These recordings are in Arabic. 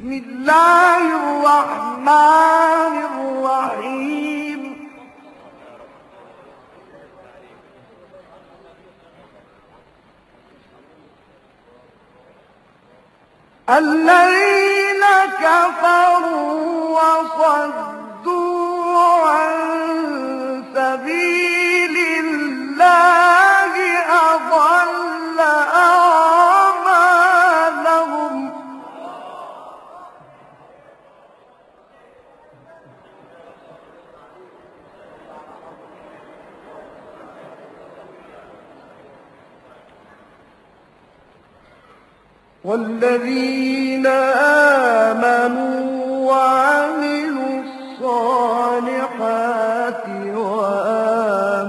بسم الله الرحمن الرحيم. الذين كفروا وصدوا عن والذين آمنوا وعملوا الصالحات وآمنوا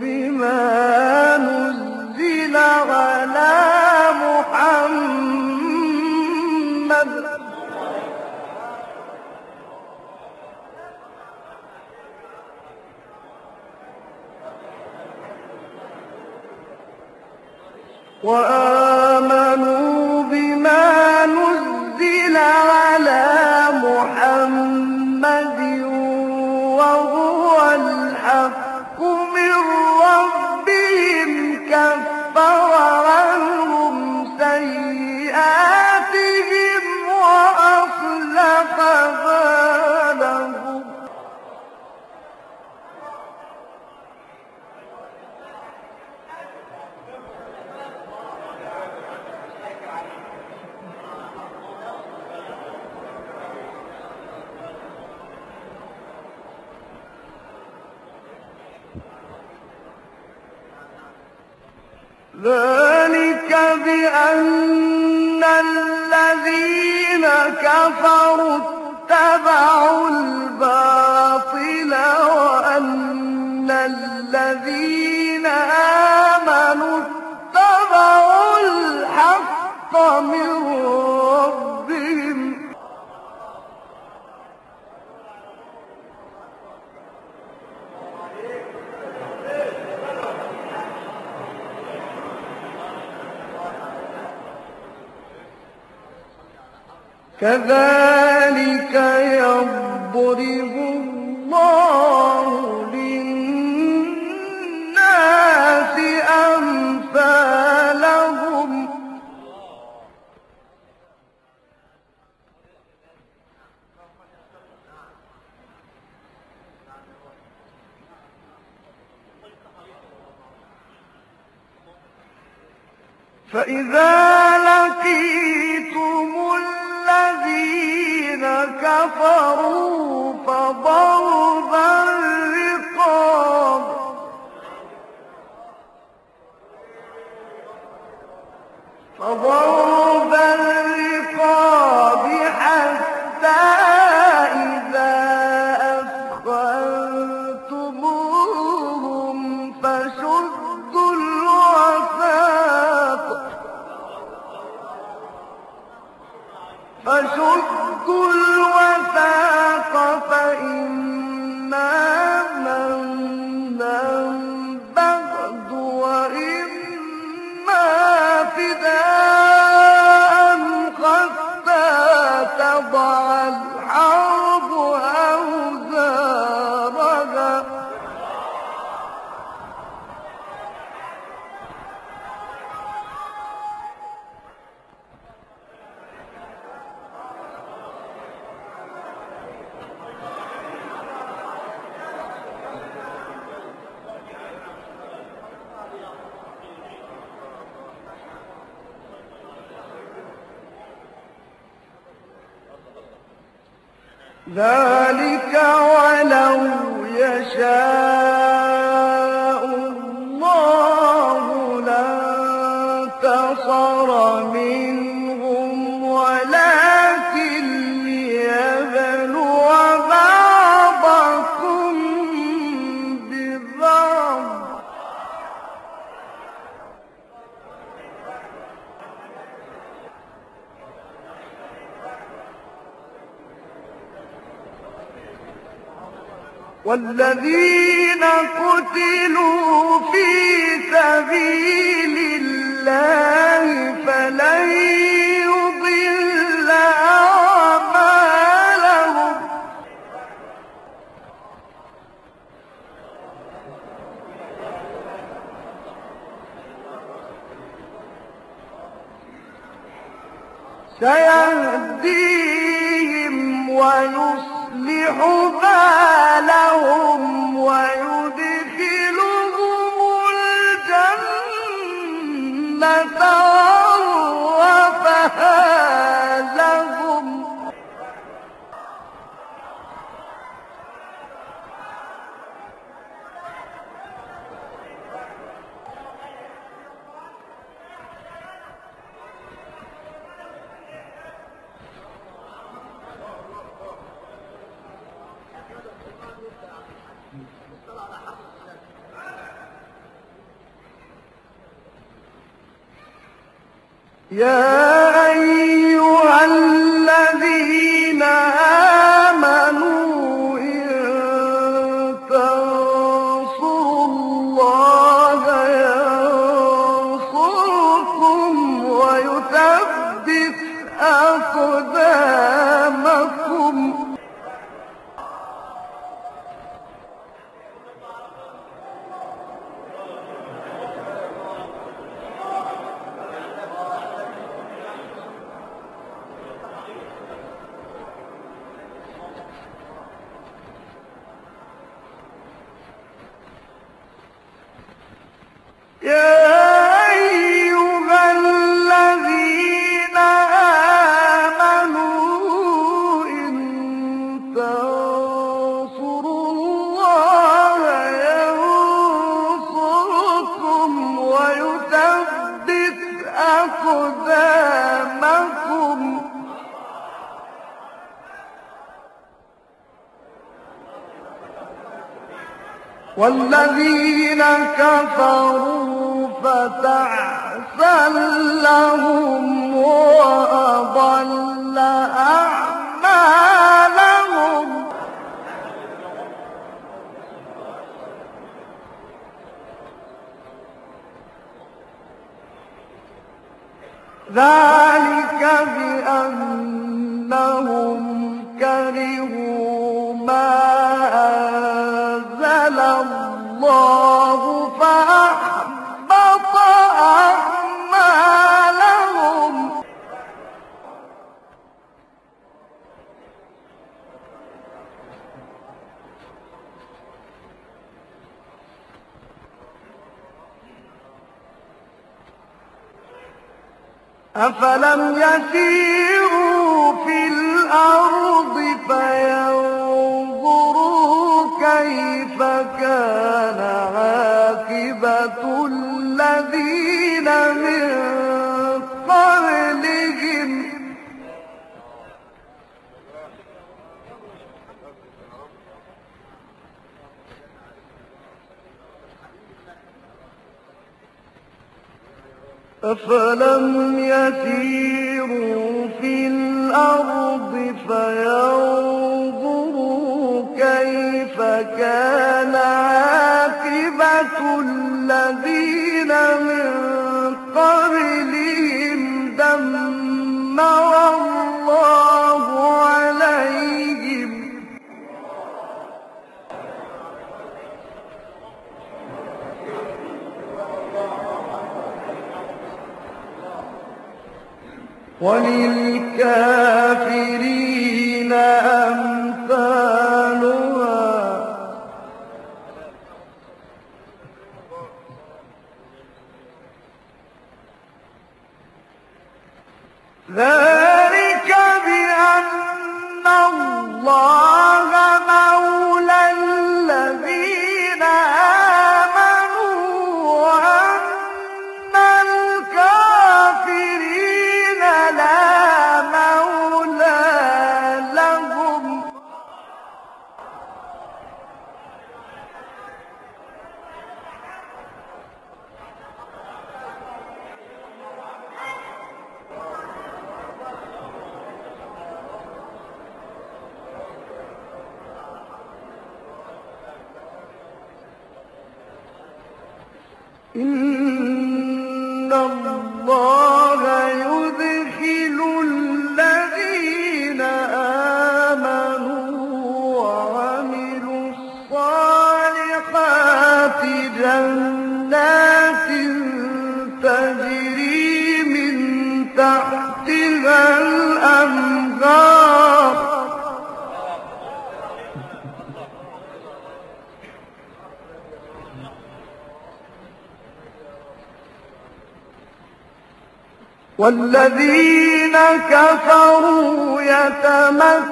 بما نزل على محمد. وآمنوا ذلك بأن الذين كفروا اتبعوا كذلك يضرب الله للناس أمثالهم. فإذا لقيتم كفروا فضرب فشدوا الوثاق فإما ذلك ولو يشاء. والذين قتلوا في سبيل الله فلن يضل أعمالهم. سيهديهم ويصلي ويصلح بالهم ويدخلهم الجنة عرفها يا ويثبت أقدامكم. والذين كفروا فتعسا لهم وأضل أعمالهم. ذلك بأنهم أفلم يسيروا في الأرض فينظروا كيف كان عاقبة الذين أفلم يسيروا في الأرض فينظروا كيف كان عاقبة الذين وللكافرين أمثالها. ذلك بأن الله num والذين كفروا يتمتعون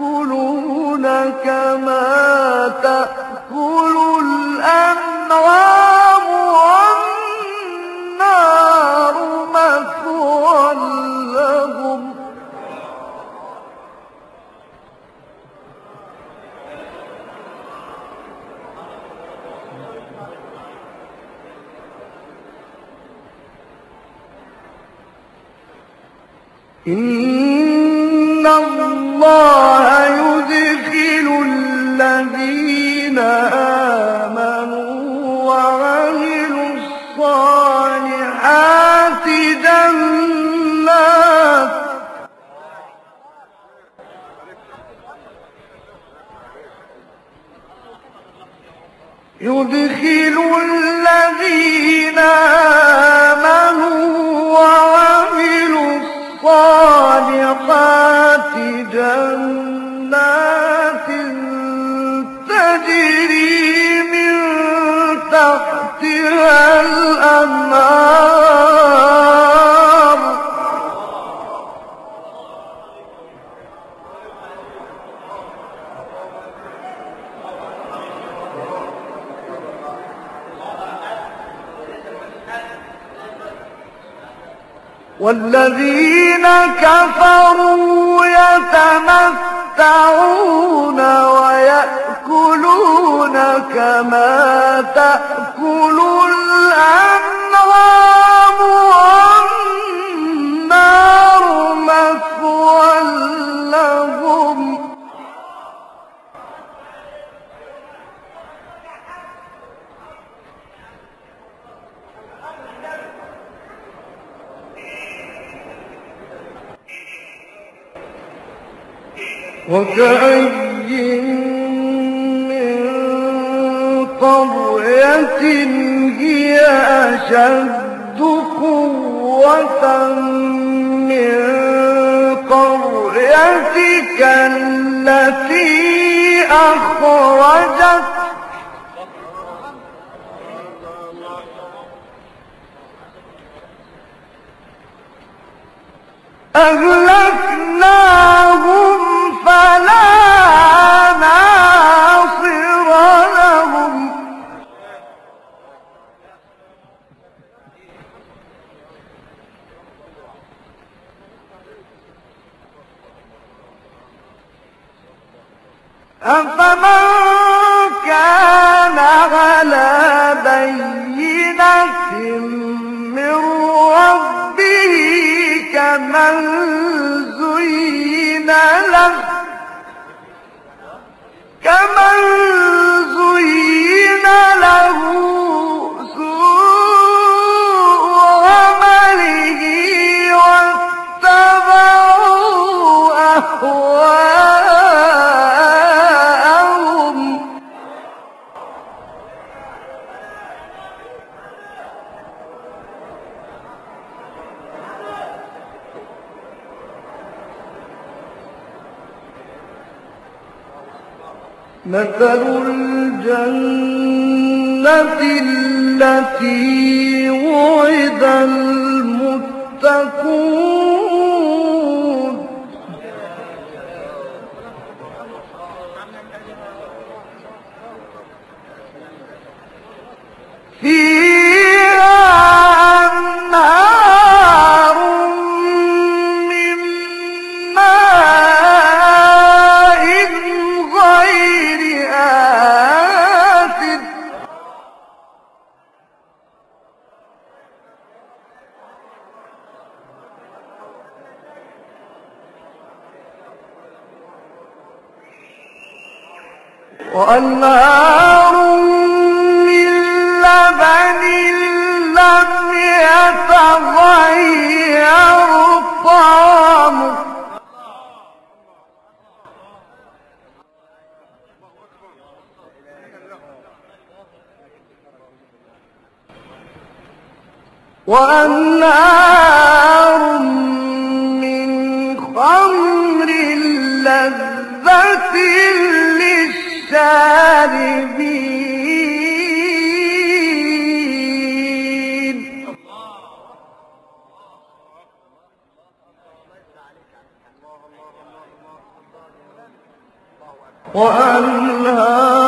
ويأكلون كما تأكل الأنعام. إن الله يدخل الذين آمنوا وعملوا الصالحات جنات يدخل الذين آمنوا وعملوا الصالحات جنات تجري من تحتها الأنهار. والذين كفروا يتمتعون ويأكلون كما تأكل وكأي من قرية هي أشد قوة من قريتك التي أخرجت. أهلكناهم فلا ناصر لهم. أفمن كان على بينة من ربه كمن مثل الجنة التي وعد المتقون. وأنهار من خمر لذة للشاربين. وأنهار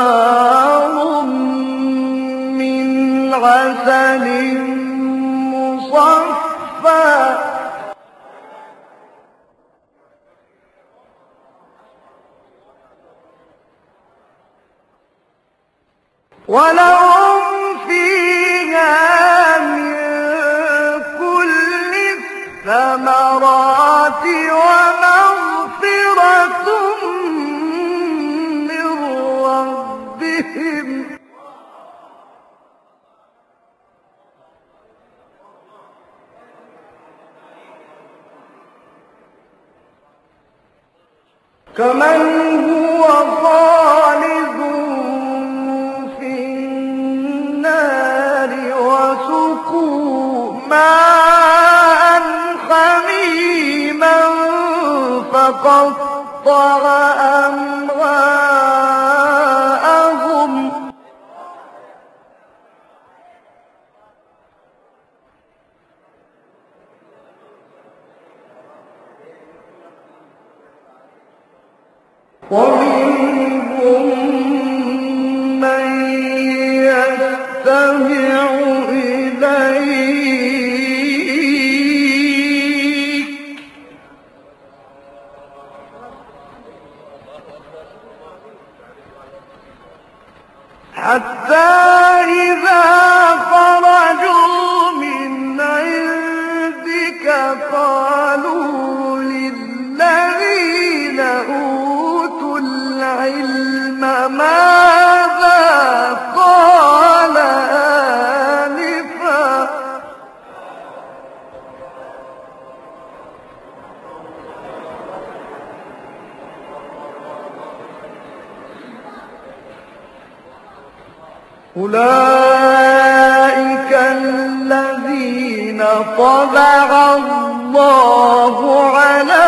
ولهم فيها من كل الثمرات ومغفرة كمن هو خالد فقطع أمعاءهم ومنهم أولئك الذين طبع الله على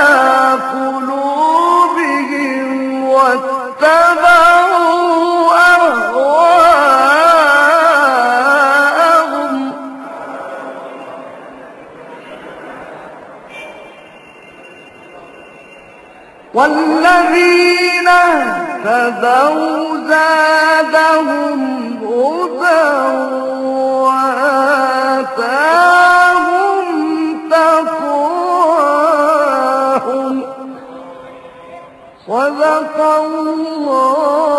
والذين اهتدوا زادهم هدى وآتاهم تقواهم. صدق الله